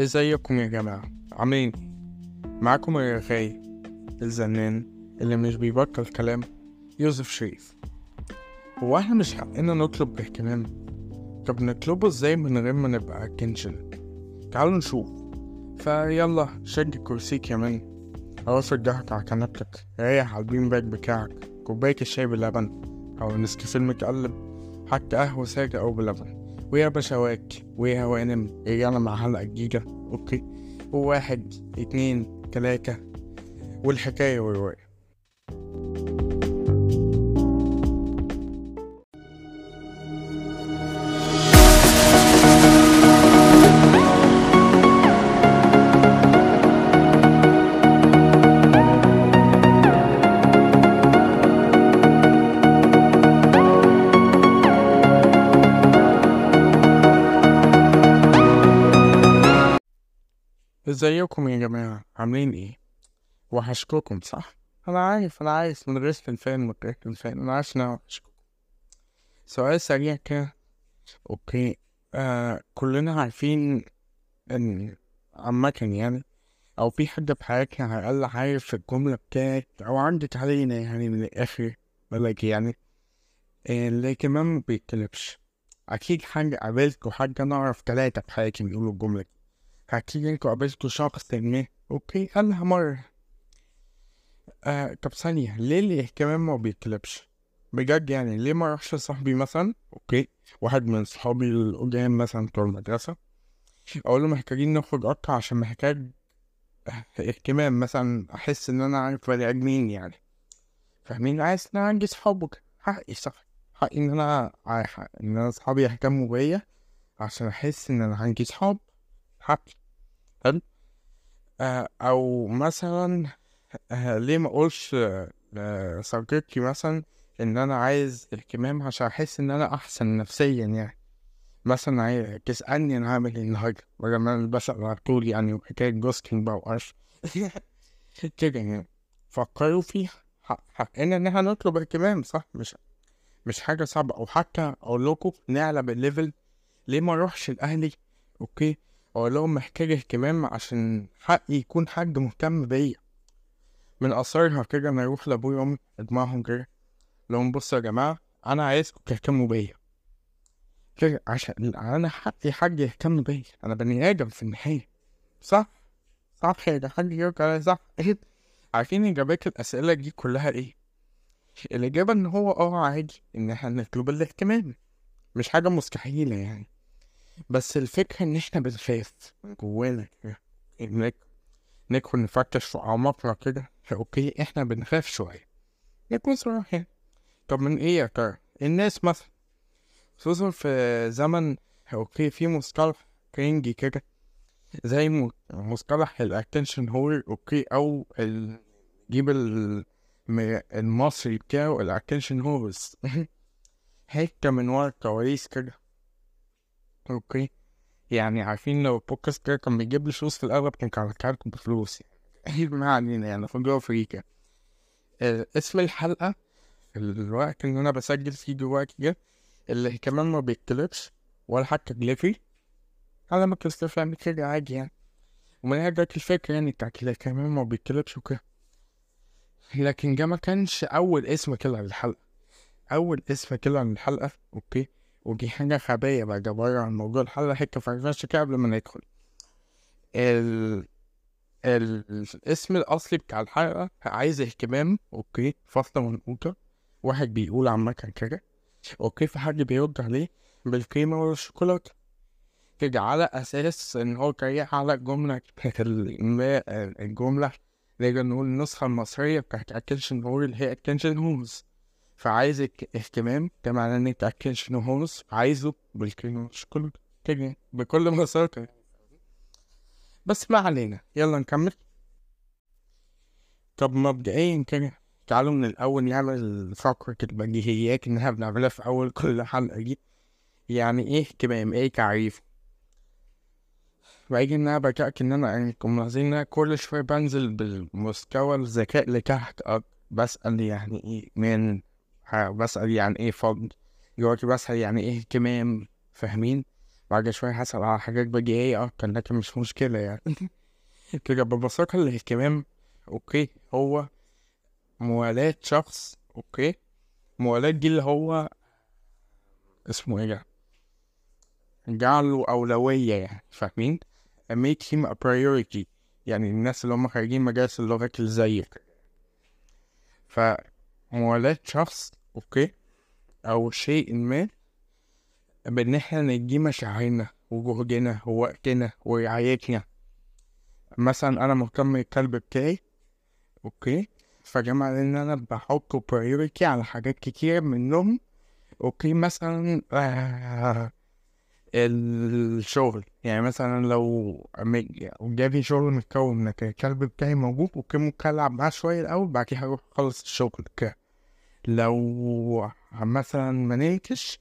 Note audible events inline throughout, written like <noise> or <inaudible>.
ازيكم يا جماعة؟ عاملين إيه؟ معاكم الرغاي الزنان اللي مش بيبطل كلام يوسف شريف. هو إحنا مش حقنا نطلب اهتمام؟ طب نطلبه إزاي من غير ما نبقى attention تعالوا نشوف. فيلا شد كرسيك يا مان رافع ضهرك على كنبتك. ريح على ال bean bag بتاعك. كوباية الشاي باللبن أو النسكافيه المتقلب حتى قهوة سادة أو بلبن. ويا بشواك ويا هوانم. رجعنا مع حلقة جديدة. أوكي. وواحد اتنين تلاتة. والحكاية والرواية ازيكم يا جماعة عاملين إيه؟ وحشكوكم صح؟ أنا عارف أنا عارف من غير فنفان من غير فنفان أنا عارف أنا وحشكوكم سؤال سريع كده. أوكي. آه كلنا عارفين إن عامة يعني أو في حد في حياتنا على الأقل عارف الجملة بتاعت أو عدت علينا يعني من الآخر بالك يعني. آه، اللي كمان ما بيتكلمش أكيد حد قابلته حد أنا أعرف تلاتة في حياتي بيقولوا الجملة دي. أكيد أنتوا قابلتوا شخص ما. Okay قالها مرة. آه طب ثانية ليه الاهتمام ما بيطلبش؟ بجد يعني ليه ما اروحش لصاحبي مثلا؟ Okay واحد من صحابي القدام مثلا بتوع المدرسة. أقول له محتاجين نخرج أكتر عشان محتاج اهتمام مثلا أحس إن أنا عارف بني آدمين يعني. فاهمين؟ عايز إن أنا عندي صحاب. حقي صح حقي إن أنا إن أنا صحابي يهتموا بيا عشان أحس إن أنا عندي صحاب. حقي. آه أو مثلا آه ليه ما أقولش آه، لصديقتي مثلا إن أنا عايز اهتمام عشان أحس إن أنا أحسن نفسيا يعني. مثلا عايز تسألني أنا هعمل إيه النهارده بدل ما أنا بسأل على طول يعني وحكاية جوستنج بقى وقرف. <laughs> كده يعني. فكروا فيها. حق- حقنا إن إحنا نطلب اهتمام صح؟ مش مش حاجة صعبة. أو حتى أقول لكم نعلى بال level ليه ما أروحش لأهلي؟ Okay. أقول لهم محتاج اهتمام عشان حقي يكون حد مهتم بيا. من آخرها كده أنا أروح لأبويا وأمي أجمعهم كده. لهم بصوا يا جماعة أنا عايزكم تهتموا بيا. كده عشان أنا حقي حد يهتم بيا. أنا بني آدم في النهاية. صح؟ صح يا ده حد يرجع صح؟ أكيد عارفين إجابات الأسئلة دي كلها إيه؟ الإجابة إن هو آه عادي إن إحنا نطلب الاهتمام. مش حاجة مستحيلة يعني. بس الفكرة إن إحنا بنخاف جوانا كده. إنك ندخل نفتش في أعماقنا كده. أوكي إحنا بنخاف شوية. نكون صراحة. طب من إيه يا ترى؟ الناس مثلا خصوصا في زمن أوكي في مصطلح كرنجي كده زي مصطلح الاتنشن هول أوكي أو ال... جيب المصري بتاعه الاتنشن هولز <laughs> حتة من ورا الكواليس كده. أوكي. يعني عارفين لو البودكاست كده كان بيجيب لي فلوس في الأغلب كان كان بفلوس يعني. <laughs> ما علينا يعني في جوه فريكا آه، اسم الحلقة في الوقت اللي أنا بسجل فيه دلوقتي ده اللي كمان ما بيتكلمش ولا حتى جليفري على ما كريستوفر يعني كده عادي يعني. ومن هنا جت الفكرة يعني اللي كمان ما بيتكلمش وكده. لكن ده ما كانش أول اسم كده للحلقة. أول اسم كده للحلقة أوكي. ودي حاجة غبية بقى بره عن موضوع الحلقة حتة فرفشة كده قبل ما ندخل. ال... ال... الاسم الأصلي بتاع الحلقة عايز اهتمام أوكي فاصلة منقوطة واحد بيقول عامة كده أوكي في حد بيرد عليه بالكريمة والشوكولاتة. كده على أساس إن هو جاي على الجملة <laughs> الجملة نقدر نقول النسخة المصرية بتاعت attention هول اللي هي attention holes فعايز اك- اهتمام ده معناه إن أنت attention holes عايزه بالكريمة والشوكولاتة كده بكل بساطة. بس ما علينا يلا نكمل. طب مبدئيا كده تعالوا من الأول نعمل فقرة البديهيات اللي إحنا بنعملها في أول كل حلقة دي. يعني إيه اهتمام إيه تعريف؟ بعيد إن أنا بدأت إن أنا أنتم ملاحظين إن أنا كل شوية بنزل بالمستوى الذكاء لتحت أك- بسأل يعني إيه من بسأل يعني إيه فضل دلوقتي بسأل يعني إيه اهتمام فاهمين؟ بعد شوية هسأل على حاجات بديهية أكتر لكن مش مشكلة يعني. <laughs> كده ببساطة الاهتمام Okay هو موالاة شخص Okay موالاة دي اللي هو اسمه إيه ده؟ جعله أولوية يعني فاهمين؟ Make him a priority يعني الناس اللي هم خارجين مجالس اللي زيك. فموالاة شخص Okay؟ أو شيء ما بإن إحنا ندي مشاعرنا وجهدنا ووقتنا ورعايتنا. مثلا أنا مهتم بالكلب بتاعي Okay؟ فجمع إن أنا بحط priority على حاجات كتير منهم Okay؟ مثلا آه الشغل. يعني مثلا لو جالي شغل متكون من الكلب بتاعي موجود Okay؟ ممكن ألعب معاه شوية الأول بعد كده هروح أخلص الشغل كده لو مثلا ما نمتش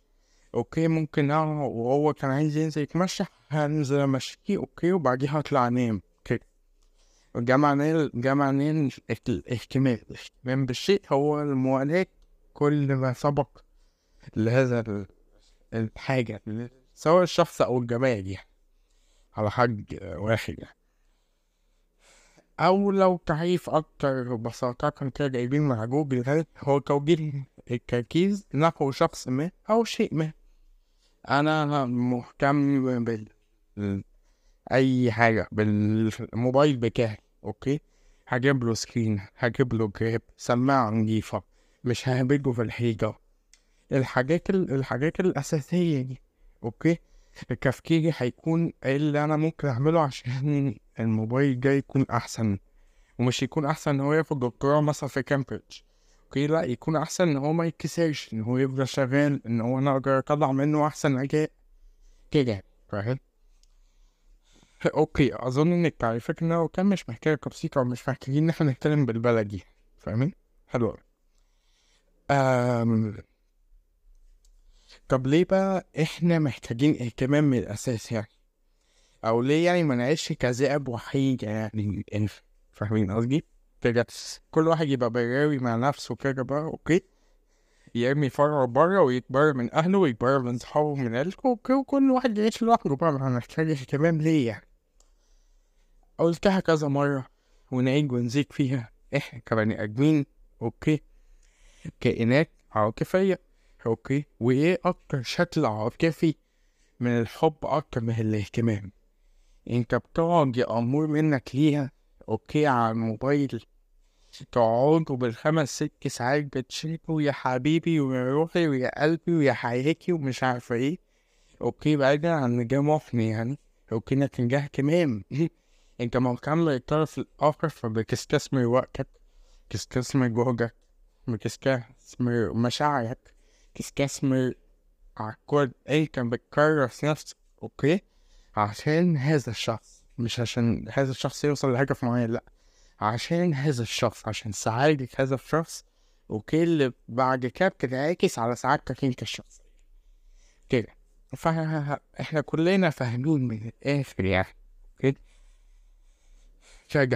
Okay ممكن أنا وهو كان عايز ينزل يتمشى هنزل أمشيه Okay وبعديها أطلع أنام كده جمع جمع الاهتمام الاهتمام بالشيء هو الموالاة كل ما سبق لهذا الحاجة سواء الشخص أو الجماد يعني. على حد واحد يعني. أو لو تعريف أكتر بساطة كده جايبينه من جوجل هو توجيه التركيز نحو شخص ما أو شيء ما. أنا مهتم بال أي حاجة بالموبايل بتاعي okay؟ هجيب له screen هجيب له جراب سماعة نضيفة مش ههبده في الحيطة. الحاجات الحاجات الأساسية دي okay؟ تفكيري هيكون إيه اللي أنا ممكن أعمله عشان الموبايل ده يكون أحسن ومش يكون أحسن إن هو ياخد دكتوراه مثلا في كامبريدج. okay؟ لأ يكون أحسن إن هو ما يتكسرش إن هو يفضل شغال إن هو أنا أقدر أطلع منه أحسن أداء. كده فاهم؟ okay أظن إنك تعرفك انه كان مش محتاج تبسيط أو مش محتاجين إن إحنا نتكلم بالبلدي فاهمين حلو أم... طب ليه بقى إحنا محتاجين اهتمام من الأساس يعني؟ أو ليه يعني ما نعيش كذئب وحيد؟ يعني فاهمين قصدي؟ كده كل واحد يبقى براوي مع نفسه كده بقى okay؟ يرمي فرعه بره ويتبرى من أهله ويتبرى من صحابه من عيلته okay؟ وكل واحد يعيش لوحده بقى ما محتاج اهتمام ليه يعني؟ قلتها كذا مرة ونعيد ونزيد فيها. إحنا كبني آدمين okay؟ كائنات عاطفية okay؟ وإيه أكتر شكل عاطفي من الحب أكتر من الاهتمام؟ انت بتقعد امور منك ليها okay على الموبايل تقعدوا بالخمس ست ساعات بتشيكوا يا حبيبي ويا روحي ويا قلبي ويا حياتي ومش عارفة إيه. okay بعيدا عن ده محن يعني. okay لكن ده اهتمام انت مهتم للطرف الآخر فبتستثمر وقتك بتستثمر جهدك بتستثمر مشاعرك تستثمر على كل انت بتكرس نفسك okay؟ عشان هذا الشخص مش عشان هذا الشخص يوصل لهدف معين لأ. عشان هذا الشخص عشان سعادة هذا الشخص okay اللي بعد كده بتنعكس على سعادتك أنت الشخصية كده. فاحنا كلنا فاهمين من الآخر يعني. كده.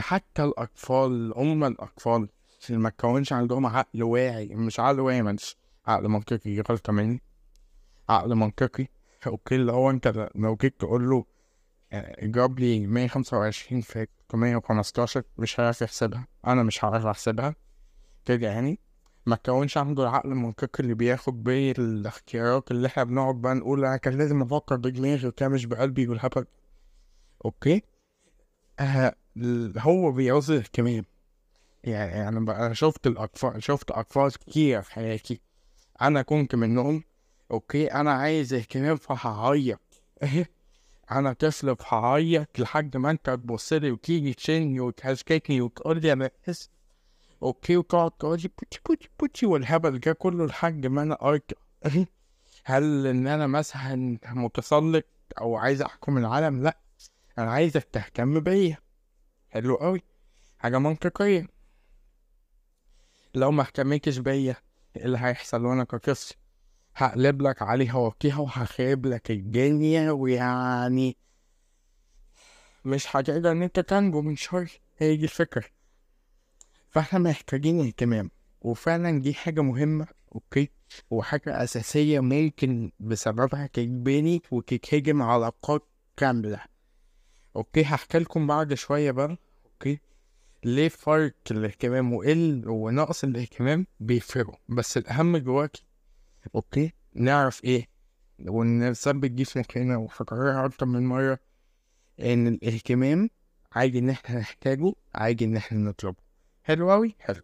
حتى الأطفال هم الأطفال اللي ما تكونش عندهم عقل واعي مش عقل واعي مش عقل منطقي غلطة مني. عقل منطقي. okay اللي هو أنت لو جيت تقول له جاب لي مية خمسة وعشرين في مية وخمستاشر مش هيعرف يحسبها. أنا مش هعرف أحسبها. كده يعني. ما تكونش عنده العقل المنطقي اللي بياخد بيه الاختيارات اللي إحنا بنقعد بقى نقول أنا كان لازم أفكر بدماغي وكده مش بقلبي والهبل. أوكي؟ آه هو بيعوز اهتمام. يعني أنا بقى شفت الأطفال شفت أطفال كتير في حياتي. أنا كنت منهم. okay؟ أنا عايز اهتمام فهعيط. <laughs> أنا طفل فهعيط لحد ما أنت تبصلي وتيجي تشيلني وتهزكني وتقول لي أنا بحس okay وتقعد تقول لي بوتي بوتي بوتي والهبل ده كله لحد ما أنا ارجع <laughs> هل إن أنا مثلا متسلط أو عايز أحكم العالم؟ لأ أنا عايزك تهتم بيا. حلو قوي حاجة منطقية. لو ما اهتمتش بيا إيه اللي هيحصل وأنا كطفل هقلب لك عاليها واطيها وهخرب لك الدنيا ويعني مش هتقدر إن أنت تنجو من شر. هي دي الفكرة. فإحنا محتاجين اهتمام. وفعلا دي حاجة مهمة okay؟ وحاجة أساسية ممكن بسببها تتبني وتتهدم علاقات كاملة. okay؟ هحكي لكم بعد شوية بقى okay؟ ليه فرق الاهتمام؟ وقل ونقص الاهتمام؟ بيفرقوا. بس الأهم دلوقتي okay. نعرف إيه؟ ونثبت دي في مخنا وفكرها أكتر من مرة إن الاهتمام عادي إن إحنا نحتاجه عادي إن إحنا نطلبه. حلو أوي؟ حلو.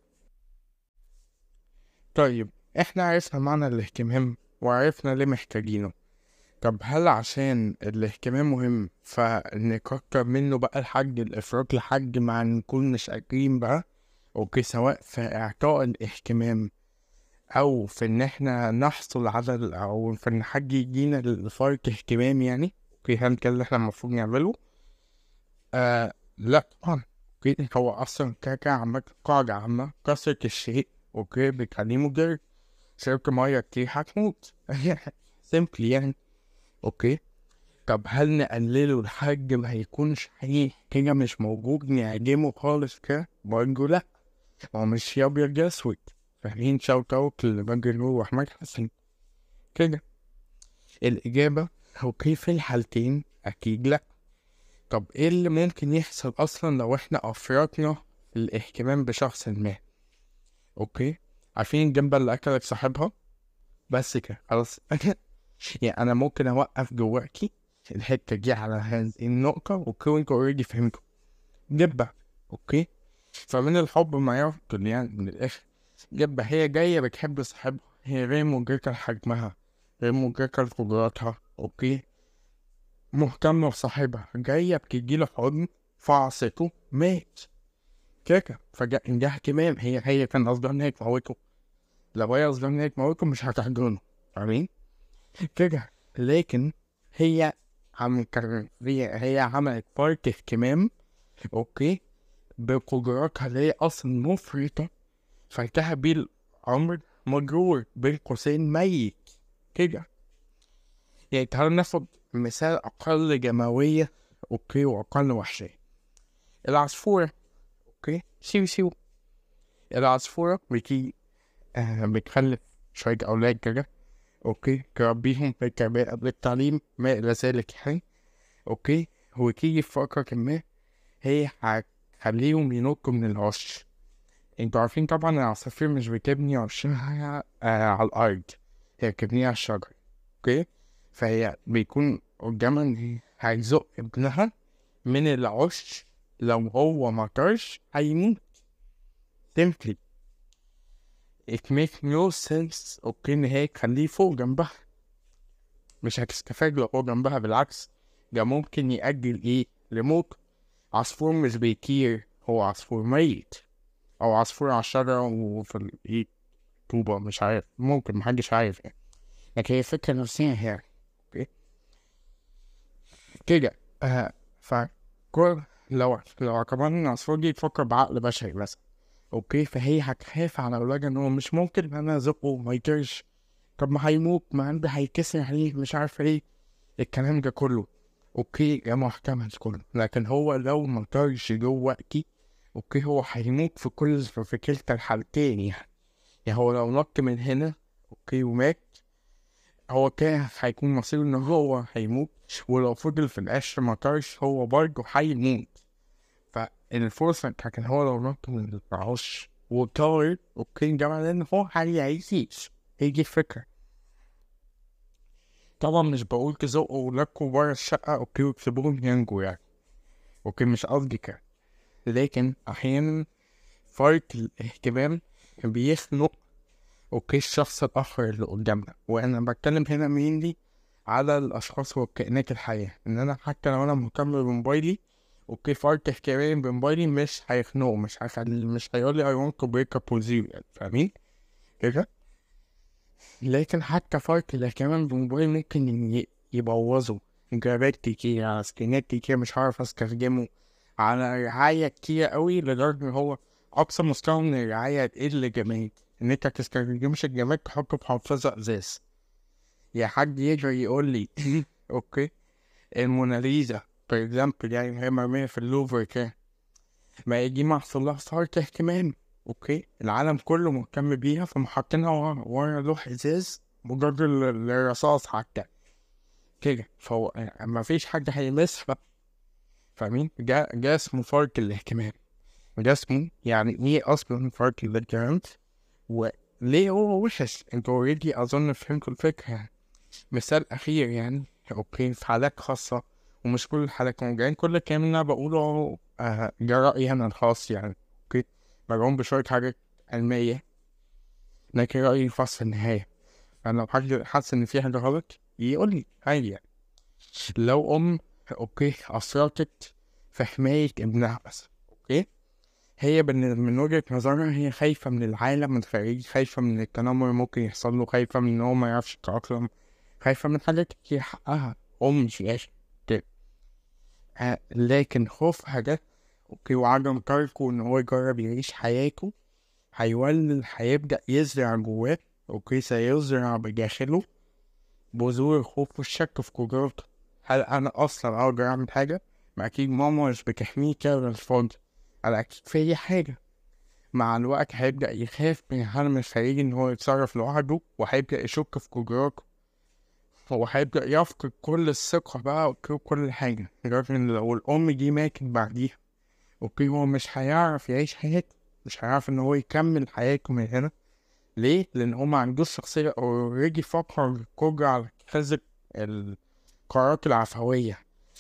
طيب إحنا عرفنا معنى الاهتمام وعرفنا ليه محتاجينه. طب هل عشان الاهتمام مهم فنكتر منه بقى لحد الإفراط لحد ما نكون مش قادرين بقى؟ okay سواء في إعطاء الاهتمام أو في إن إحنا نحصل على أو في إن حد يدينا الفرق اهتمام يعني okay هل كده اللي إحنا المفروض نعمله؟ آه لأ طبعا okay؟ هو أصلا كده كده عامة قاعدة عامة كثرة الشيء okay؟ بتخليه مضر شرب مية كتير هتموت. <laughs> simply يعني. okay؟ طب هل نقلله لحد ما هيكونش حقيقي كده مش موجود نعدمه خالص كده؟ برضه لأ. هو مش يا أبيض يا أسود. فاهمين؟ shout out لبدر نور واحمد حسن. كده. الإجابة okay في الحالتين؟ أكيد لأ. طب إيه اللي ممكن يحصل أصلا لو إحنا أفرطنا الاهتمام بشخص ما؟ okay؟ عارفين الدبة اللي أكلت صاحبها؟ بس كده خلاص. <laughs> يعني أنا ممكن أوقف جواكي الحتة دي على هذه النقطة okay وانتوا already فهمتوا. دبة okay؟ فمن الحب ما قتل يعني من الآخر. دبة هي جاية بتحب صاحبها. هي غير مدركة لحجمها غير مدركة لقدراتها. okay؟ مهتمة بصاحبها. جاية بتديله حضن فعصته مات. كده فجاء ده اهتمام هي هي كان قصدها إن هي تموته. لو هي قصدها إن هي تموته مش هتحضنه. فاهمين كده لكن هي عم هي هي عملت part اهتمام. okay؟ بقدراتها اللي هي أصلا مفرطة. فانتهى بيه الامر مجرور بين قوسين ميت. كده. يعني تعالوا ناخد مثال أقل دموية okay وأقل وحشية. العصفورة okay سيو سيو العصفورة بتيجي آه بتخلف شوية أولاد كده okay تربيهم التعليم ما إلى ذلك يعني okay. وتيجي في فترة ما هي هتخليهم ينطوا من العش أنتوا عارفين طبعا العصافير مش بتبني عشها آه على الأرض هي بتبنيها على الشجر okay؟ فهي بيكون قدامها إن هي هتزق ابنها من العش لو هو مطرش هيموت. Simply. It makes no sense okay إن هي تخليه فوق جنبها. مش هتستفاد لو هو جنبها بالعكس. ده ممكن يأجل إيه؟ الموت. عصفور مش بيطير هو عصفور ميت. أو عصفور على الشجرة وفي ال- إيه طوبة مش عارف. ممكن محدش عارف. يعني لكن هي الفكرة نفسها هي. okay؟ كده. آه فكل لو لو كمان العصفور دي تفكر بعقل بشري مثلا okay؟ فهي هتخاف على اولادها إن هو مش ممكن إن أنا ازقه ما يطيرش. طب ما هيموت ما عندي هيكسر عليه مش عارف إيه. الكلام ده كله. okay؟ ده محتمل كله. لكن هو لو ما طارش دلوقتي okay هو هيموت في كل في كلتا الحالتين يعني. يعني هو لو نط من هنا okay ومات هو كده هيكون مصيره إن هو هيموت ولو فضل في العش ما طارش هو برضه هيموت. فالفرصة كان هو لو نط من العش وطار okay ده معناه إن هو هيعيش. هي دي الفكرة. طبعا مش بقول تزقوا ولادكوا برا الشقة okay وتسيبوهم ينجوا يعني. okay مش قصدي كده. لكن أحيانا فرط الاهتمام بيخنق okay الشخص الآخر اللي قدامنا. وأنا بتكلم هنا mainly على الأشخاص والكائنات الحية إن أنا حتى لو أنا مهتم بموبايلي okay فرط اهتمامي بموبايلي مش هيخنقه مش هيخلي مش هيقول لي I want to break up with you. يعني فاهمين؟ كده؟ لكن حتى فرط الاهتمام بالموبايل ممكن يبوظه جرابات كتير على سكرينات كتير مش هعرف أستخدمه. على رعاية كتير قوي لدرجة إن هو أقصى مستوى من الرعاية تقل جامد إن أنت متستخدمش الجماد تحطه في حافظة إزاز يا حد يقدر يقول لي <laughs> okay الموناليزا for example يعني هي مرمية في اللوفر كده. ما يجي محصل لها فرط اهتمام. okay العالم كله مهتم بيها فهم حاطينها ورا ورا لوح إزاز مضاد ال- الرصاص حتى. كده فهو ما فيش حد هيلمسها فاهمين؟ ده ده اسمه فرط الاهتمام. ده اسمه يعني إيه أصلا فرط الاهتمام؟ وليه هو وحش؟ أنتوا already اظن فهمتوا الفكرة مثال أخير يعني okay في حالات خاصة ومش كل الحالات موجودين كل الكلام اللي أنا بقوله آه، ده رأيي أنا الخاص يعني okay؟ مدعوم بشوية حاجات علمية لكن رأيي الخاص في النهاية. أنا لو حد حاسس إن في حاجة غلط يقول لي عادي يعني. لو أم okay؟ أفرطت في حماية ابنها بس okay؟ هي من وجهة نظرها هي خايفة من العالم الخارجي خايفة من التنمر ممكن يحصل له خايفة من إن هو ما يعرفش يتأقلم خايفة من حاجات كتير حقها أم في الآخر لكن خوفها ده okay وعدم تركه إن هو يجرب يعيش حياته هيولد هيبدأ يزرع جواه okay سيزرع بداخله بذور الخوف والشك في قدراته هل أنا أصلا أقدر أعمل حاجة؟ ما أكيد ماما مش بتحميني كده ع الفاضي. أنا أكيد في حاجة. مع الوقت هيبدأ يخاف من العالم الخارجي إن هو يتصرف لوحده وهيبدأ يشك في قدراته. هو هيبدأ يفقد كل الثقة بقى وكل حاجة. لدرجة إن لو الأم دي ماتت بعديها okay هو مش هيعرف يعيش حياته. مش هيعرف إن هو يكمل حياته من هنا. ليه؟ لأن هو عندوش شخصية already فقد القدرة على اتخاذ القرارات العفوية.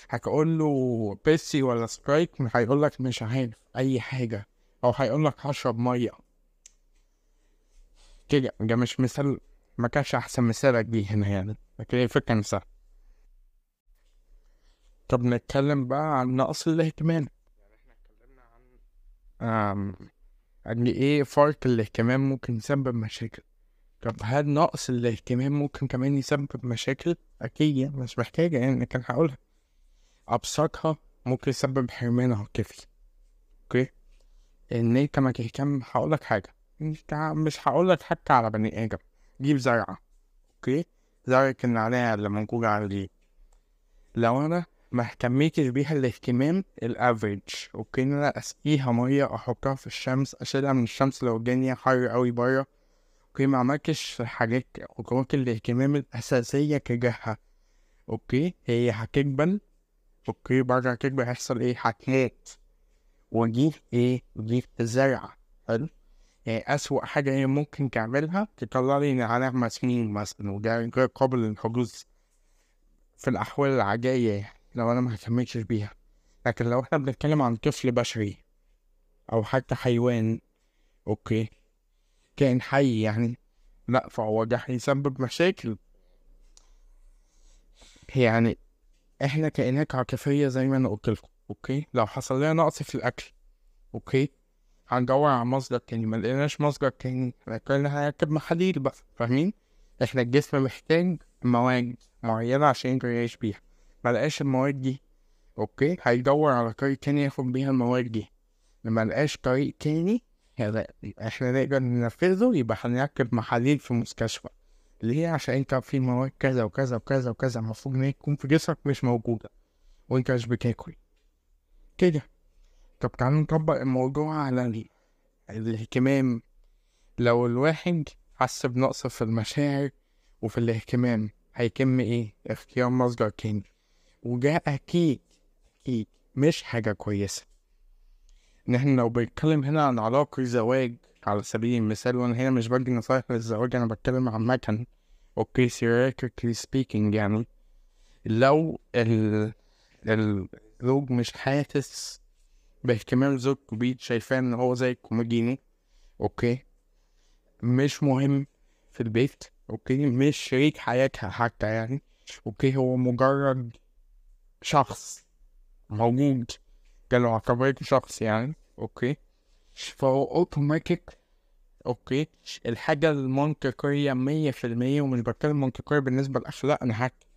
هتقول له بيبسي ولا سبرايت هيقول لك مش عارف أي حاجة أو هيقول لك هشرب مية. كده ده مش مثال ما كانش أحسن مثالك دي هنا يعني لكن هي الفكرة نفسها. طب نتكلم بقى عن نقص الاهتمام. أم قد إيه فرق الاهتمام ممكن يسبب مشاكل؟ طب هل نقص الاهتمام ممكن كمان يسبب مشاكل؟ أكيد يعني مش محتاجة يعني كان هقولها. أبسطها ممكن يسبب حرمان عاطفي. okay؟ إن أنت ما تهتم هقولك حاجة. أنت مش هقولك حتى على بني آدم. جيب زرعة. okay؟ زرعة النعناع اللي موجودة على دي لو أنا ما اهتميتش بيها الاهتمام ال average okay؟ إن أنا أسقيها مية أحطها في الشمس أشيلها من الشمس لو الدنيا حر قوي بره. okay ما عملتش حاجات خطوات الاهتمام الأساسية تجاهها. okay هي هتدبل okay بعد ما تدبل هيحصل إيه؟ هتموت. ودي إيه؟ دي الزرعه حلو؟ يعني أسوأ حاجة هي ممكن تعملها تطلع لي نعناع مسمم مثلا وده غير قابل للحدوث في الأحوال العادية لو أنا ما اهتمتش بيها. لكن لو إحنا بنتكلم عن طفل بشري أو حتى حيوان okay كائن حي يعني. لأ فهو ده هيسبب مشاكل. يعني إحنا كائنات عاطفية زي ما أنا قلت لكم okay؟ لو حصل لنا نقص في الأكل okay؟ هندور على مصدر تاني. ما لقيناش مصدر تاني. لكن هنركب محاليل بقى فاهمين؟ إحنا الجسم محتاج مواد معينة عشان يقدر يعيش بيها. ملقاش المواد دي okay؟ هيدور على طريق تاني ياخد بيها المواد دي. لما لقاش طريق تاني إحنا نقدر ننفذه يبقى هنركب محاليل في مستشفى. ليه؟ عشان انت في مواد كذا وكذا وكذا وكذا المفروض إن هي تكون في جسمك مش موجودة وانت مش بتاكل. كده. طب تعالوا نطبق الموضوع على ال- الاهتمام. لو الواحد حس بنقص في المشاعر وفي الاهتمام هيتم إيه؟ اختيار مصدر تاني وده أكيد أكيد مش حاجة كويسة. إن إحنا لو بنتكلم هنا عن علاقة زواج على سبيل المثال وأنا هنا مش بدي نصايح للزواج أنا بتكلم عامة. okay theoretically speaking يعني لو ال الزوج مش حاسس باهتمام زوجته بيه شايفاه إن هو زي الكوميديني okay مش مهم في البيت okay مش شريك حياتها حتى يعني okay هو مجرد شخص موجود قالوا اعتبرته شخص يعني okay. فهو automatic okay. الحاجة المنطقية مية في المية ومش بتكلم منطقية بالنسبة للأخلاق أنا حتى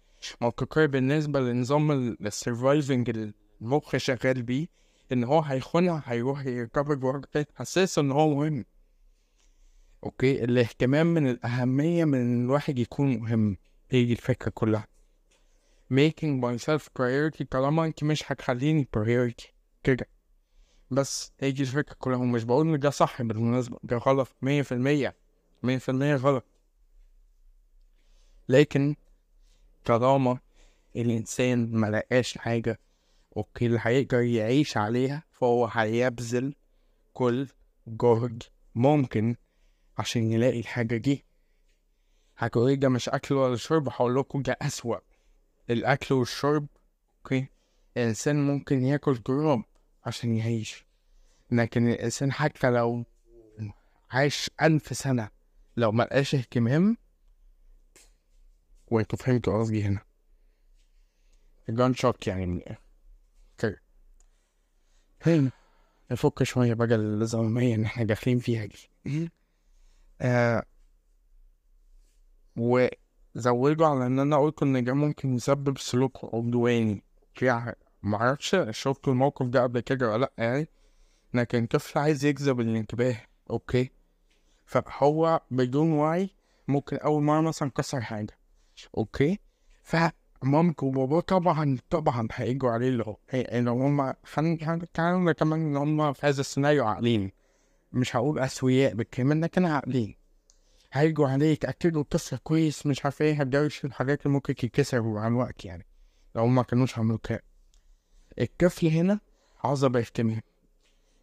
منطقية بالنسبة لنظام ال surviving المخ شغال بيه إن هو هيخونها هيروح بواحدة تانية حساس إن هو مهم. okay. الاهتمام من الأهمية من إن الواحد يكون مهم. هي دي الفكرة كلها. Making myself priority طالما أنت مش هتخليني priority. كده. بس هي دي الفكرة كلها ومش بقول إن ده صح بالمناسبة ده غلط مية في المية مية في المية غلط. لكن طالما الإنسان ملقاش حاجة أوكي اللي هيقدر يعيش عليها فهو هيبذل كل جهد ممكن عشان يلاقي الحاجة دي. هتقولي ده مش أكل ولا شرب هقولكوا ده أسوأ. الأكل والشرب أوكي الإنسان ممكن ياكل تراب عشان يعيش. لكن الإنسان حتى لو عاش ألف سنة لو ملقاش اهتمام وانتوا فهمتوا قصدي هنا. جان شوك يعني من أوكي هنا نفك شوية بقى الزمامية اللي إحنا داخلين فيها دي. آه وزودوا على إن أنا قلت إن ده ممكن يسبب سلوك عدواني. يعني معرفش شفت الموقف ده قبل كده ولا لأ يعني لكن طفل عايز يجذب الانتباه. okay. فهو بدون وعي ممكن أول مرة مثلا كسر حاجة. okay. فمامته وباباه طبعا طبعا هيجوا عليه اللي هو إن هما كانوا كمان إن هما في هذا السيناريو عاقلين. مش هقول أسوياء بالكلمة لكن عاقلين. هيجوا عليه يتأكدوا الطفل كويس مش عارف إيه هتدرس الحاجات اللي ممكن تتكسر مع الوقت يعني. لو ما كانوش عملوا كده. الطفل هنا عظم اهتمام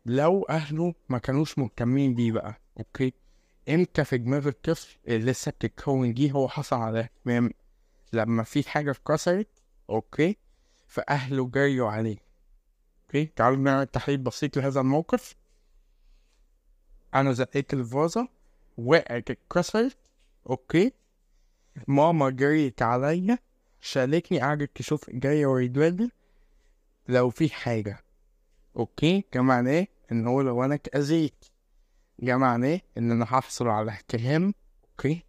لو أهله ما كانوش مهتمين بيه بقى أوكي؟ إمتى في دماغ الطفل اللي لسه بتتكون دي هو حصل على اهتمام لما في حاجة اتكسرت okay؟ فأهله جريوا عليه. okay؟ تعالوا نعمل تحليل بسيط لهذا الموقف. أنا زقيت الفازة وقعت اتكسرت okay؟ ماما جريت عليا شالتني قعدت تشوف إيديا ورجلي لو في حاجة. okay؟ ده معناه إن هو لو أنا اتأذيت ده معناه إن أنا هحصل على اهتمام okay؟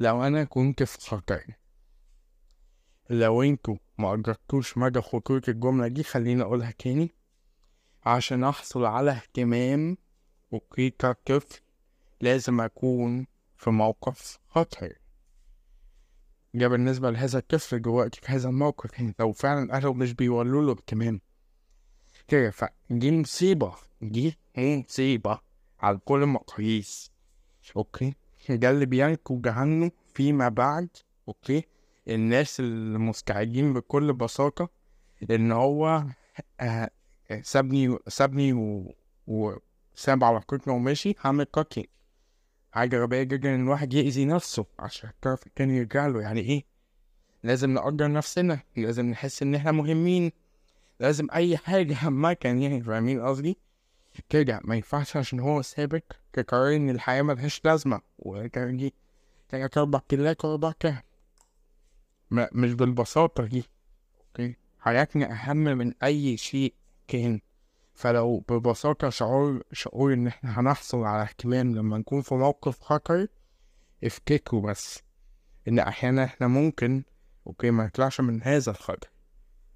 لو أنا كنت في خطر. لو أنتوا ما أدركتوش مدى خطورة الجملة دي خليني أقولها تاني. عشان أحصل على اهتمام أوكي كطفل لازم أكون في موقف خطر. ده بالنسبة لهذا الطفل دلوقتي في هذا الموقف يعني لو فعلا أهله مش بيولوا له اهتمام. كده فدي مصيبة دي مصيبة على كل المقاييس okay؟ ده اللي بينتج عنه فيما بعد okay؟ الناس المستعدين بكل بساطة إن هو آه سابني سابني. وساب علاقتنا ومشي هعمل fucking حاجة غبية جدا إن الواحد يأذي نفسه عشان الطرف التاني يرجع له. يعني إيه؟ لازم نقدر نفسنا لازم نحس إن إحنا مهمين. لازم أي حاجة <laughs> عامة يعني فاهمين قصدي؟ كده ما ينفعش عشان هو سابك تقرر إن الحياة ملهاش لازمة. وترجي تلات أربع كيلات وأربع ما مش بالبساطة دي. أوكي؟ حياتنا أهم من أي شيء كان. فلو ببساطة شعور شعور إن إحنا هنحصل على اهتمام لما نكون في موقف خطر افتكروا بس. إن أحيانا إحنا ممكن okay ما نطلعش من هذا الخطر.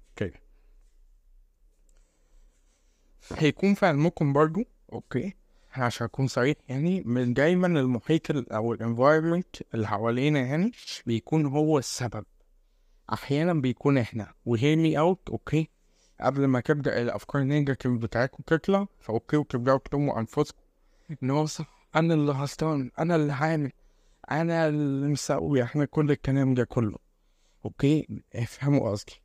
okay. هيكون في علمكم برضو okay عشان أكون صريح يعني من دايما المحيط أو ال environment اللي حوالينا يعني بيكون هو السبب. أحيانا بيكون إحنا way out okay قبل ما تبدأ الأفكار ال negative بتاعتكم تطلع ف okay وتبدأوا تلوموا أنفسكم إن هو أنا اللي غلطان أنا اللي عامل أنا اللي مسوي إحنا كل الكلام ده كله. okay؟ افهموا قصدي.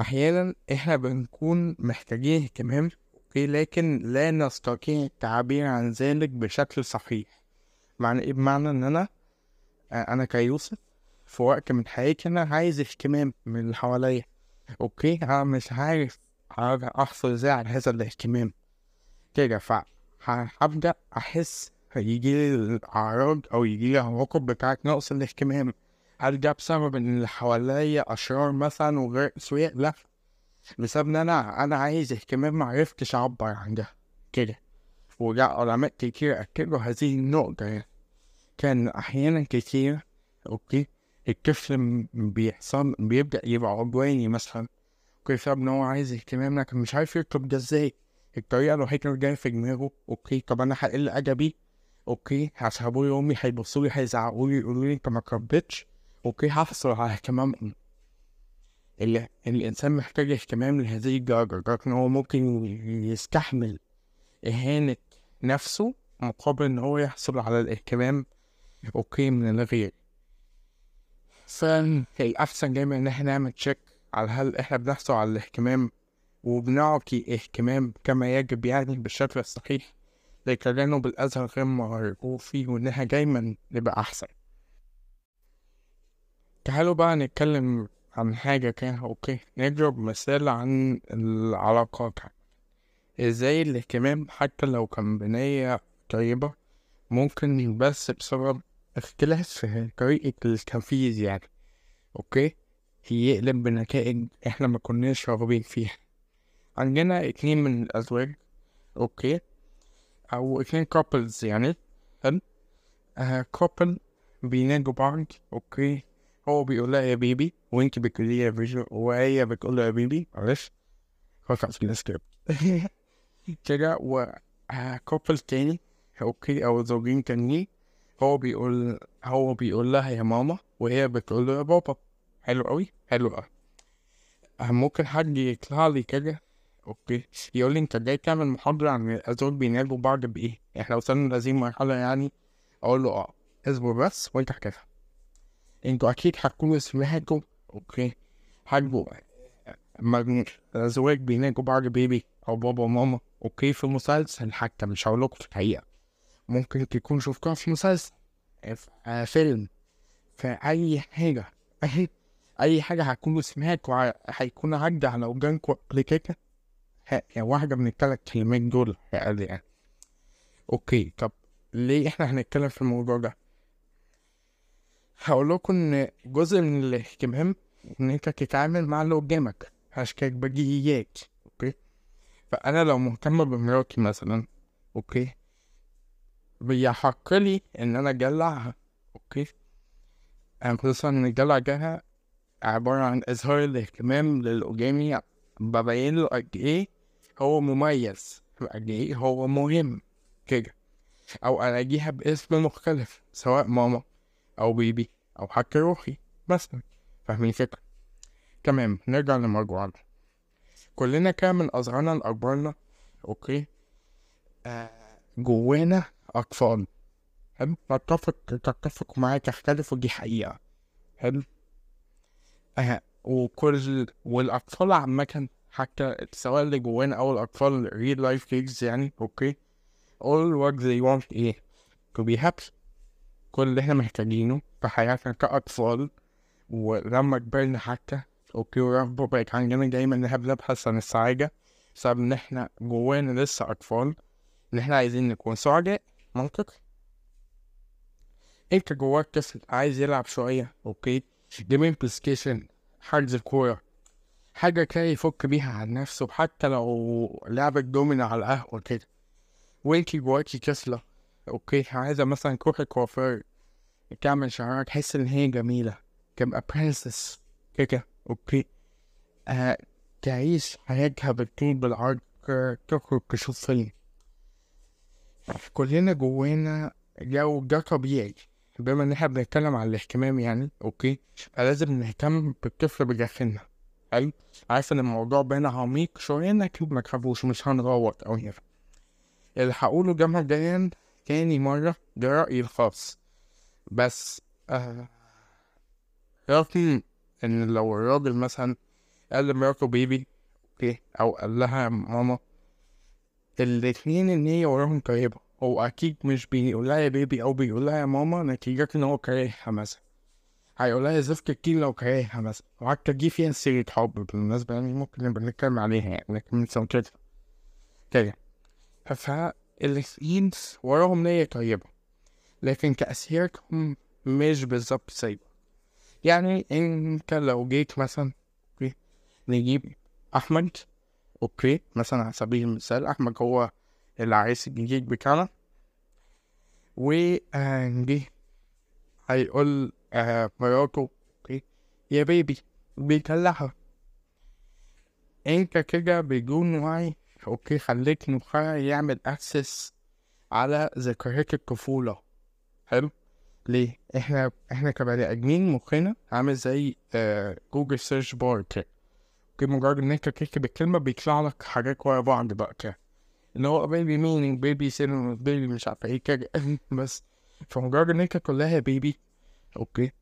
أحيانا إحنا بنكون محتاجين اهتمام okay؟ لكن لا نستطيع التعبير عن ذلك بشكل صحيح. معنى إيه؟ بمعنى إن أنا أنا كيوسف في وقت من حياتي أنا عايز اهتمام من اللي حواليا. okay أنا مش عارف احصل إزاي على هذا الاهتمام. كده فهبدأ أحس هيجيلي الأعراض أو يجيلي عواقب بتاعت نقص الاهتمام. هل ده بسبب إن اللي حواليا أشرار مثلا وغير اسوياء لا. بسبب إن أنا أنا عايز اهتمام معرفتش أعبر عن ده. كده. وده علماء كتير أكدوا هذه النقطة يعني. كان أحيانا كتير أوكي الطفل بيحصل بيبدأ يبقى عدواني مثلا. okay بسبب إن هو عايز اهتمام لكن مش عارف يطلب ده إزاي. الطريقة الوحيدة اللي جاية في دماغه okay طب أنا هقل أدبي okay عشان ابويا وامي هيبصوا لي هيزعقوا لي يقولوا لي أنت ما تربيتش okay هحصل على اهتمامهم اللي الإنسان محتاج اهتمام لهذه الدرجة لدرجة إن هو ممكن يستحمل إهانة نفسه مقابل إن هو يحصل على الاهتمام okay من الغير فالأحسن دايما إن إحنا نعمل check على هل إحنا بنحصل على الاهتمام وبنعطي اهتمام كما يجب يعني بالشكل الصحيح لتجنب الأذى الغير مرغوب فيه وإن إحنا دايما نبقى أحسن. تعالوا بقى نتكلم عن حاجة كده okay؟ نضرب مثال عن العلاقات. إزاي الاهتمام حتى لو كان بنية طيبة ممكن بس بسبب اختلاف في طريقة التنفيذ يعني okay؟ يقلب بنتائج إحنا ما كناش راغبين فيها. عندنا اتنين من الأزواج okay؟ أو اتنين couples يعني حلو آه couple بينادوا بعض okay؟ هو بيقول لها يا baby وانت بتقولي يا baby وهي بتقول له يا baby معلش. خلاص في السكريبت <laughs> كده. و couple تاني okay؟ أو زوجين تانيين. هو بيقول هو بيقول لها يا ماما وهي بتقول له يا بابا. حلو قوي حلو قوي ممكن حد يطلع لي كده؟ okay. يقول لي أنت جاي تعمل محاضرة عن الأزواج بينادوا بعض بإيه؟ إحنا وصلنا لهذه المرحلة يعني. أقول له آه اصبر بس وأنت هتفهم أنتوا أكيد هتكونوا سمعتوا okay. حاجة لما الأزواج بينادوا بعض baby أو بابا وماما. okay في مسلسل حتى مش هقولكوا في الحقيقة. ممكن تكون شفتوها في مسلسل في فيلم. في اي حاجة اي أي حاجة هتكونوا سمعتوا هيكون عدى على ودانكوا قبل كده واحدة من التلات كلمات دول يعني okay طب ليه إحنا هنتكلم في الموضوع ده؟ هقول لكم إن جزء من الاهتمام إن أنت تتعامل مع اللي قدامك. هاشتاج بديهيات okay؟ فأنا لو مهتم بمراتي مثلا okay؟ بيحق لي إن أنا ادلعها okay. خصوصا إن الدلع ده عبارة عن إظهار الاهتمام قدامي ببين له قد إيه هو مميز قد إيه هو مهم كده. أو ألاقيها باسم مختلف سواء ماما أو baby أو حتى روحي مثلا. فاهمين الفكرة؟ تمام نرجع لمرجوعنا كلنا كان من اصغرنا لاكبرنا okay. آه جوانا أطفال. حلو تتفق تتفق معايا تختلف ودي حقيقة. حلو آه وكل والأطفال عامة حتى سواء اللي جوانا أو الأطفال real life kids يعني okay؟ all what they want إيه؟ to be happy. كل اللي إحنا محتاجينه في حياتنا كأطفال. ولما كبرنا حتى okay؟ ورغبة بقت عندنا دايما إن إحنا بنبحث عن السعادة. بسبب إن إحنا جوانا لسه أطفال. إن إحنا عايزين نكون سعداء. منطق انت جواك طفل عايز يلعب شوية okay game ين PlayStation حجز كورة حاجة كده يفك بيها عن نفسه حتى لو لعبة دومينو على القهوة كده وانتي جواكي طفلة okay عايزة مثلا تروح الكوافير تعمل شعرها تحس ان هي جميلة تبقى princess كده okay آه تعيش حياتها بالطول بالعرض تخرج تشوف فيلم كلنا جوانا جو ده طبيعي بما إن إحنا بنتكلم عن الاهتمام يعني okay؟ فلازم نهتم بالطفل بداخلنا. حلو؟ عارف إن الموضوع بين عميق شوية لكن ما تخافوش مش هنغوط أوي هنا. اللي هقوله ده مبدئيا تاني مرة ده رأيي الخاص. بس آه رغم إن لو الراجل مثلا قال لمراته بيبي أوكي؟ أو قال لها ماما الاتنين إن هي وراهم طيبة هو أكيد مش بيقول لها يا بيبي أو بيقول لها يا ماما نتيجة إن هو كارهها مثلا. هيقول لها زفت كتير لو كارهها مثلا. وحتى دي فيها سيرة حب بالمناسبة يعني ممكن نبقى نتكلم عليها يعني لكن مش كده كده فالاتنين وراهم نية طيبة لكن تأثيرهم مش بالظبط سايبة يعني إنت لو جيت مثلا okay نجيب أحمد. okay مثلا على سبيل المثال أحمد هو العريس الجديد بتاعنا. وجه هيقول آه مراته okay يا baby بيدلعها أنت كده بدون وعي okay خليت مخها يعمل access على ذكريات الطفولة. حلو؟ ليه؟ إحنا إحنا كبني آدمين مخنا عامل زي آه Google search bar كده. okay مجرد إن أنت تكتب الكلمة بيطلع لك حاجات ورا بعض بقى كده. اللي هو baby meaning baby سينما baby مش عارف إيه كده. <laughs> بس. فمجرد إن أنت تقول لها baby okay.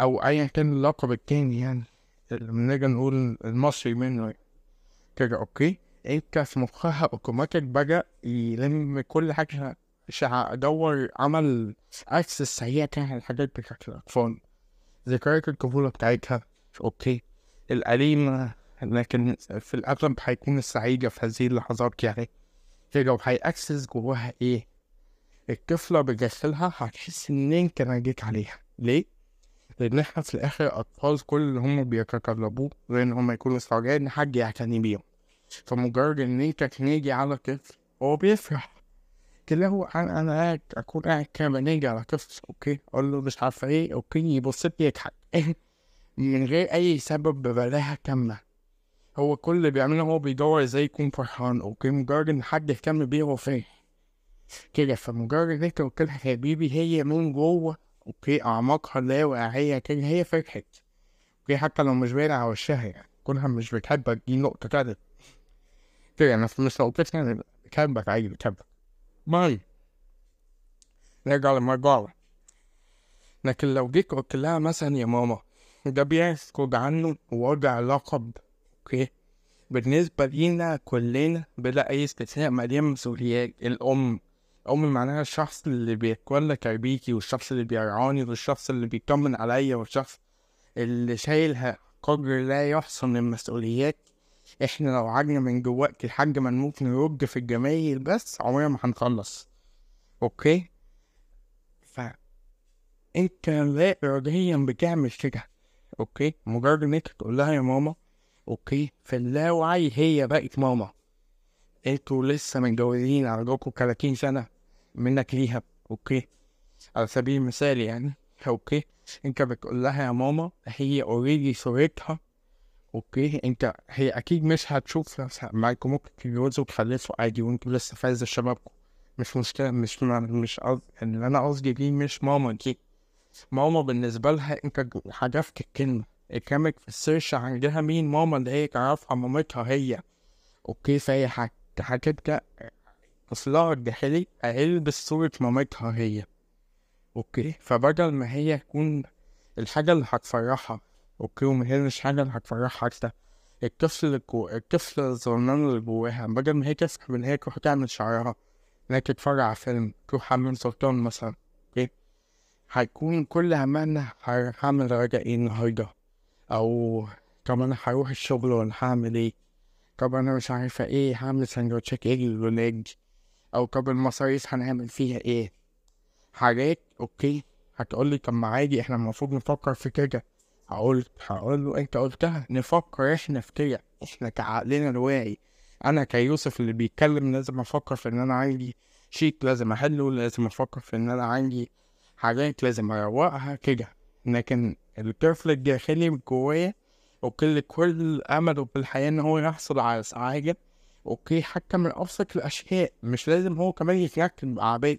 أو ايا كان اللقب التاني يعني. اللي بنيجي نقول المصري منه كده okay. أنت في مخها اوتوماتيك بدا يلم كل حاجة. شع- دور عمل access سريع كده الحاجات بتاعت الأطفال. ذكريات الطفولة بتاعتها. okay. الأليمة لكن في الأغلب هيكون السعيدة في هذه اللحظات يعني. كده وهي access جواها إيه الطفلة بداخلها هتحس إن أنت نجيت عليها. ليه؟ لأن إحنا في الآخر أطفال كل اللي هم بيتطلبوه غير إن هم يكونوا سعداء إن حد يعتني بيهم. فمجرد إن أنت تنيجي على طفل هو بيفرح. كده هو أنا أنا قاعد كده بنيجي على طفل okay؟ أقول له مش عارفة إيه okay؟ يبص لي يضحك. <laughs> من غير أي سبب ببلاهة كاملة. هو كل اللي بيعمله هو بيدور إزاي يكون فرحان okay مجرد إن حد يهتم بيه هو فرح. كده فمجرد إن أنت قلت لها baby هي من جوه okay أعماقها اللاواعية كده هي فرحت. أوكي حتى لو مش باين على وشها يعني كونها مش بتحبك دي نقطة كده كده أنا مش نقطتي يعني بتحبك عادي بتحبك. ماي. نرجع لمرجوعنا لكن لو جيت قلت لها مثلا يا ماما ده بيسكت عنه وضع لقب. okay. بالنسبة لينا كلنا بلا أي استثناء مليان مسؤوليات الأم. الأم معناها الشخص اللي بيتولى تربيتي والشخص اللي بيرعاني والشخص اللي بيطمن عليا والشخص اللي شايلها قدر لا يحصى من المسؤوليات إحنا لو قعدنا من جواك ما نموت نرج في الجمايل بس عمرنا ما هنخلص. okay. ف انت لا اراديا بتعمل كده okay؟ مجرد ان انت تقول لها يا ماما okay؟ في اللاوعي هي بقت ماما. أنتوا لسه متجوزين عندكم 30 سنة منك ليها okay؟ على سبيل المثال يعني okay؟ أنت بتقول لها يا ماما هي already صورتها okay؟ أنت هي أكيد مش هتشوف نفسها. معاكم ممكن تتجوزوا وتخلفوا عادي وأنتوا لسه عز شبابكم. مش مشكلة مش مش قصدي اللي أنا قصدي دي مش ماما دي. ماما بالنسبة لها انت حذفت الكلمة. كأنك في ال search عندها مين ماما اللي هي تعرفها مامتها هي. okay فهي هتبدأ طفلها الداخلي هيلبس صورة مامتها هي. okay فبدل ما هي تكون الحاجة اللي هتفرحها okay وما هي مش حاجة اللي هتفرحها حتى الطفل اللي. الطفل الصغنن اللي جواها بدل ما هي تفرح بإن هي تروح تعمل شعرها إنها تتفرج على فيلم تروح حمام سلطان مثلا. هيكون كل همها ه- هعمل رجاء إيه النهاردة؟ أو طب أنا هروح الشغل ولا هعمل إيه؟ طب أنا مش عارفة إيه هعمل سندوتشات إيه للولاد؟ أو طب المصاريف هنعمل فيها إيه؟ حاجات أوكي. هتقولي طب ما عادي إحنا المفروض نفكر في كده. هقول هقول له انت قلتها نفكر إحنا في كده. إحنا كعقلنا الواعي. أنا كيوسف اللي بيتكلم لازم أفكر في ان أنا عندي شيك لازم احله لازم أفكر في ان أنا عندي حاجات لازم اروقها كده. لكن الطفل الداخلي جوايا okay كل امله في الحياة إن هو يحصل على سعاده okay حتى من أبسط الأشياء. مش لازم هو كمان يتركب أعباء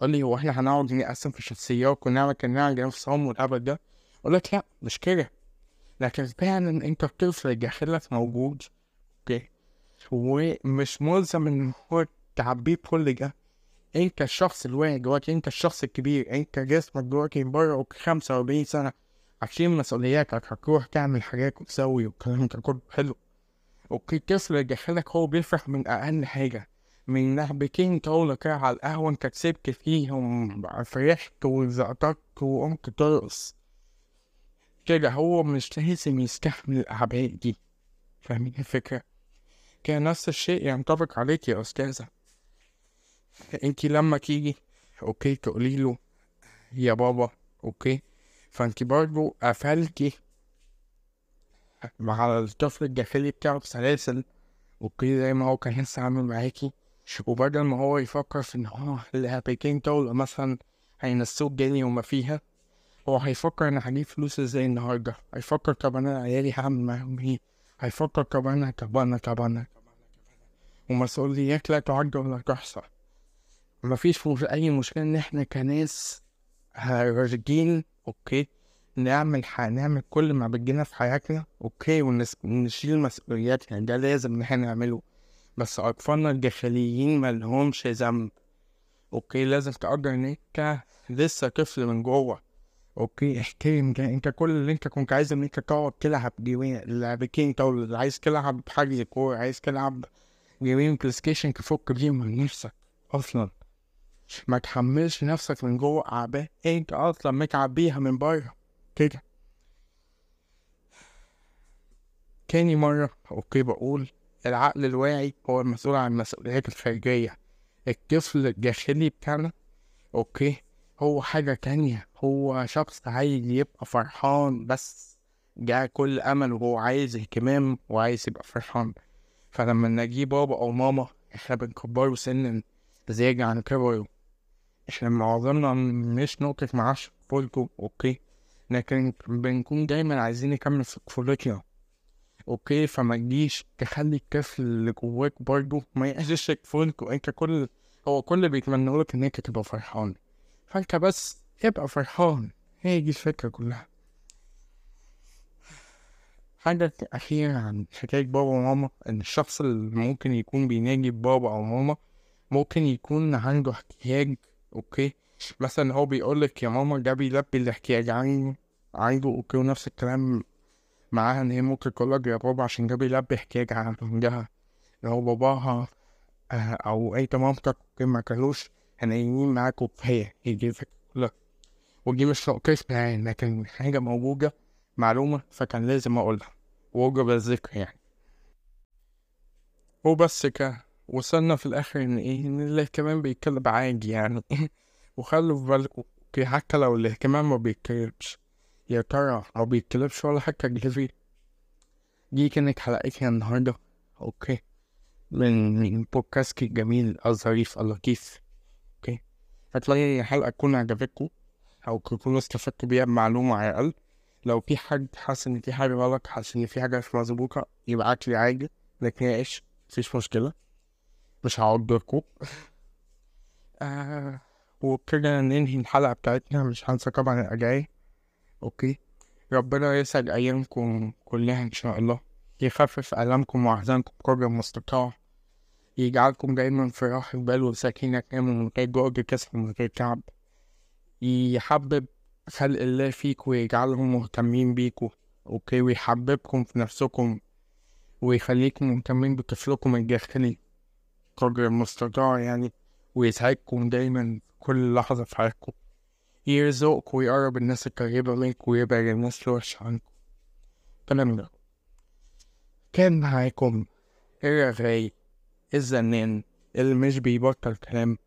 هتقول لي هو إحنا هنقعد نقسم في شخصيات ونعمل كنا نفسهم والهبل ده؟ أقول لك لا مش كده. لكن فعلا أنت الطفل اللي داخلك موجود okay ومش ملزم إن هو تعبيه بكل ده. أنت الشخص الواعي جواك أنت الشخص الكبير أنت جسمك جواك okay 45 سنة. عشان مسؤولياتك هتروح تعمل حاجات وتسوي والكلام ده كله. حلو. okay الطفل اللي داخلك هو بيفرح من أقل حاجة. من هبتين طاولة كده على القهوة أنت كسبت فيهم فرحت وزقطت وقمت ترقص. كده هو مش لازم يستحمل الأعباء دي. فاهمين الفكرة؟ كان نفس الشيء ينطبق عليك يا أستاذة. انتي لما تيجي okay تقولي له يا بابا okay. فانتي برضو قفلتي مع الطفل الداخلي بتاعه بسلاسل okay زي ما هو كان لسه عامل معاكي. وبدل ما هو يفكر في إن هو الهبتين دول مثلا هينسوه الدنيا وما فيها هو هيفكر أنا هجيب فلوس إزاي النهارده؟ هيفكر طب أنا عيالي هعمل معاهم إيه؟ هيفكر طب أنا طب أنا طب أنا. ومسؤوليات لا تعد ولا تحصى. مفيش مش أي مشكلة إن إحنا كناس راجعين okay؟ نعمل ح... نعمل كل ما بتجينا في حياتنا okay؟ ونس... ونشيل مسؤولياتنا. ده لازم إن إحنا نعمله. بس أطفالنا الداخليين ملهمش ذنب. okay؟ لازم تقدر إن أنت لسه طفل من جوه. okay؟ احترم أنت أنت كل اللي أنت كنت عايز إن أنت تقعد تلعب جيمين لعبتين طاولة عايز تلعب حجز كورة عايز تلعب جيمين PlayStation تفك بيهم من نفسك أصلا. ما تحملش نفسك من جوه أعباء. أنت أصلا متعبيها من بره. كده. تاني مرة okay بقول العقل الواعي هو المسؤول عن المسؤوليات الخارجية. الطفل الداخلي بتاعنا okay هو حاجة تانية. هو شخص عايز يبقى فرحان بس. ده كل أمله هو عايز اهتمام وعايز يبقى فرحان. فلما نلاقيه بابا أو ماما إحنا بنكبره سنا زيادة عن كبره. إحنا معظمنا مش نقطة ما عاش طفولته okay. لكن بنكون دايما عايزين نكمل في طفولتنا okay. فما تجيش تخلي الطفل اللي جواك برضه ما يعيشش طفولته أنت كل هو كل اللي بيتمنى إن أنت تبقى فرحان. فأنت بس ابقى فرحان. هي دي الفكرة كلها. حاجة أخيرة عن حكاية بابا وماما. إن الشخص اللي ممكن يكون بيناجي بابا أو ماما ممكن يكون عنده احتياج okay. مثلا هو بيقولك يا ماما ده بيلبي الاحتياج عنده عنده okay ونفس الكلام معاها إن هي ممكن تقولك يا بابا عشان ده بيلبي احتياج عندها. هو باباها آه، أو أنت مامتك ما كانوش هنايمين معاك هي دي كلها ودي مش ناقصنا يعني. لكن حاجة موجودة معلومة فكان لازم أقولها. وأجب الذكر يعني. وبس كده. وصلنا في الآخر إن إيه إن الاهتمام بيتكلم عادي يعني. <laughs> وخلوا في بالكم حتى لو الاهتمام ما بيتكلمش يا ترى ما بيتكلمش ولا حتى جليفري دي كانت حلقتنا النهاردة. okay. من بودكاست الجميل الظريف اللطيف. okay. هتلاقي حلقة تكون عجبتكم أو تكونوا استفدتوا بيها بمعلومة على الأقل. لو في حد حاسس إن في حاجة غلط حاسس إن في حاجة مش مظبوطة يبعتلي عادي. نتناقش مفيش مشكلة. مش هعضكوا <laughs> آه وبكده ننهي الحلقة بتاعتنا مش هنسى طبعا الأجاي. okay. ربنا يسعد أيامكم كلها إن شاء الله. يخفف آلامكم وأحزانكم بقدر المستطاع. يجعلكم دايما في راحة بال وسكينة تناموا من غير جهد كسب من غير تعب. يحبب خلق الله فيك ويجعلهم مهتمين بيكوا okay. ويحببكم في نفسكم ويخليكم مهتمين بطفلكم الداخلي. قدر المستطاع يعني ويسعدكم دايما كل لحظة في حياتكم. يرزقكم ويقرب الناس القريبة منكم ويبعد الناس الوحشة عنكم. الكلام ده كان معاكم الرغاي الزنان اللي مش بيبطل كلام.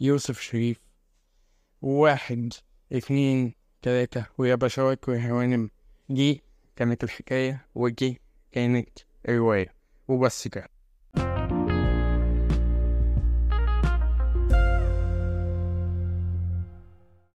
يوسف شريف. واحد اتنين تلاتة. ويا بشوات ويا هوانم دي كانت الحكاية ودي كانت الرواية. وبس كده.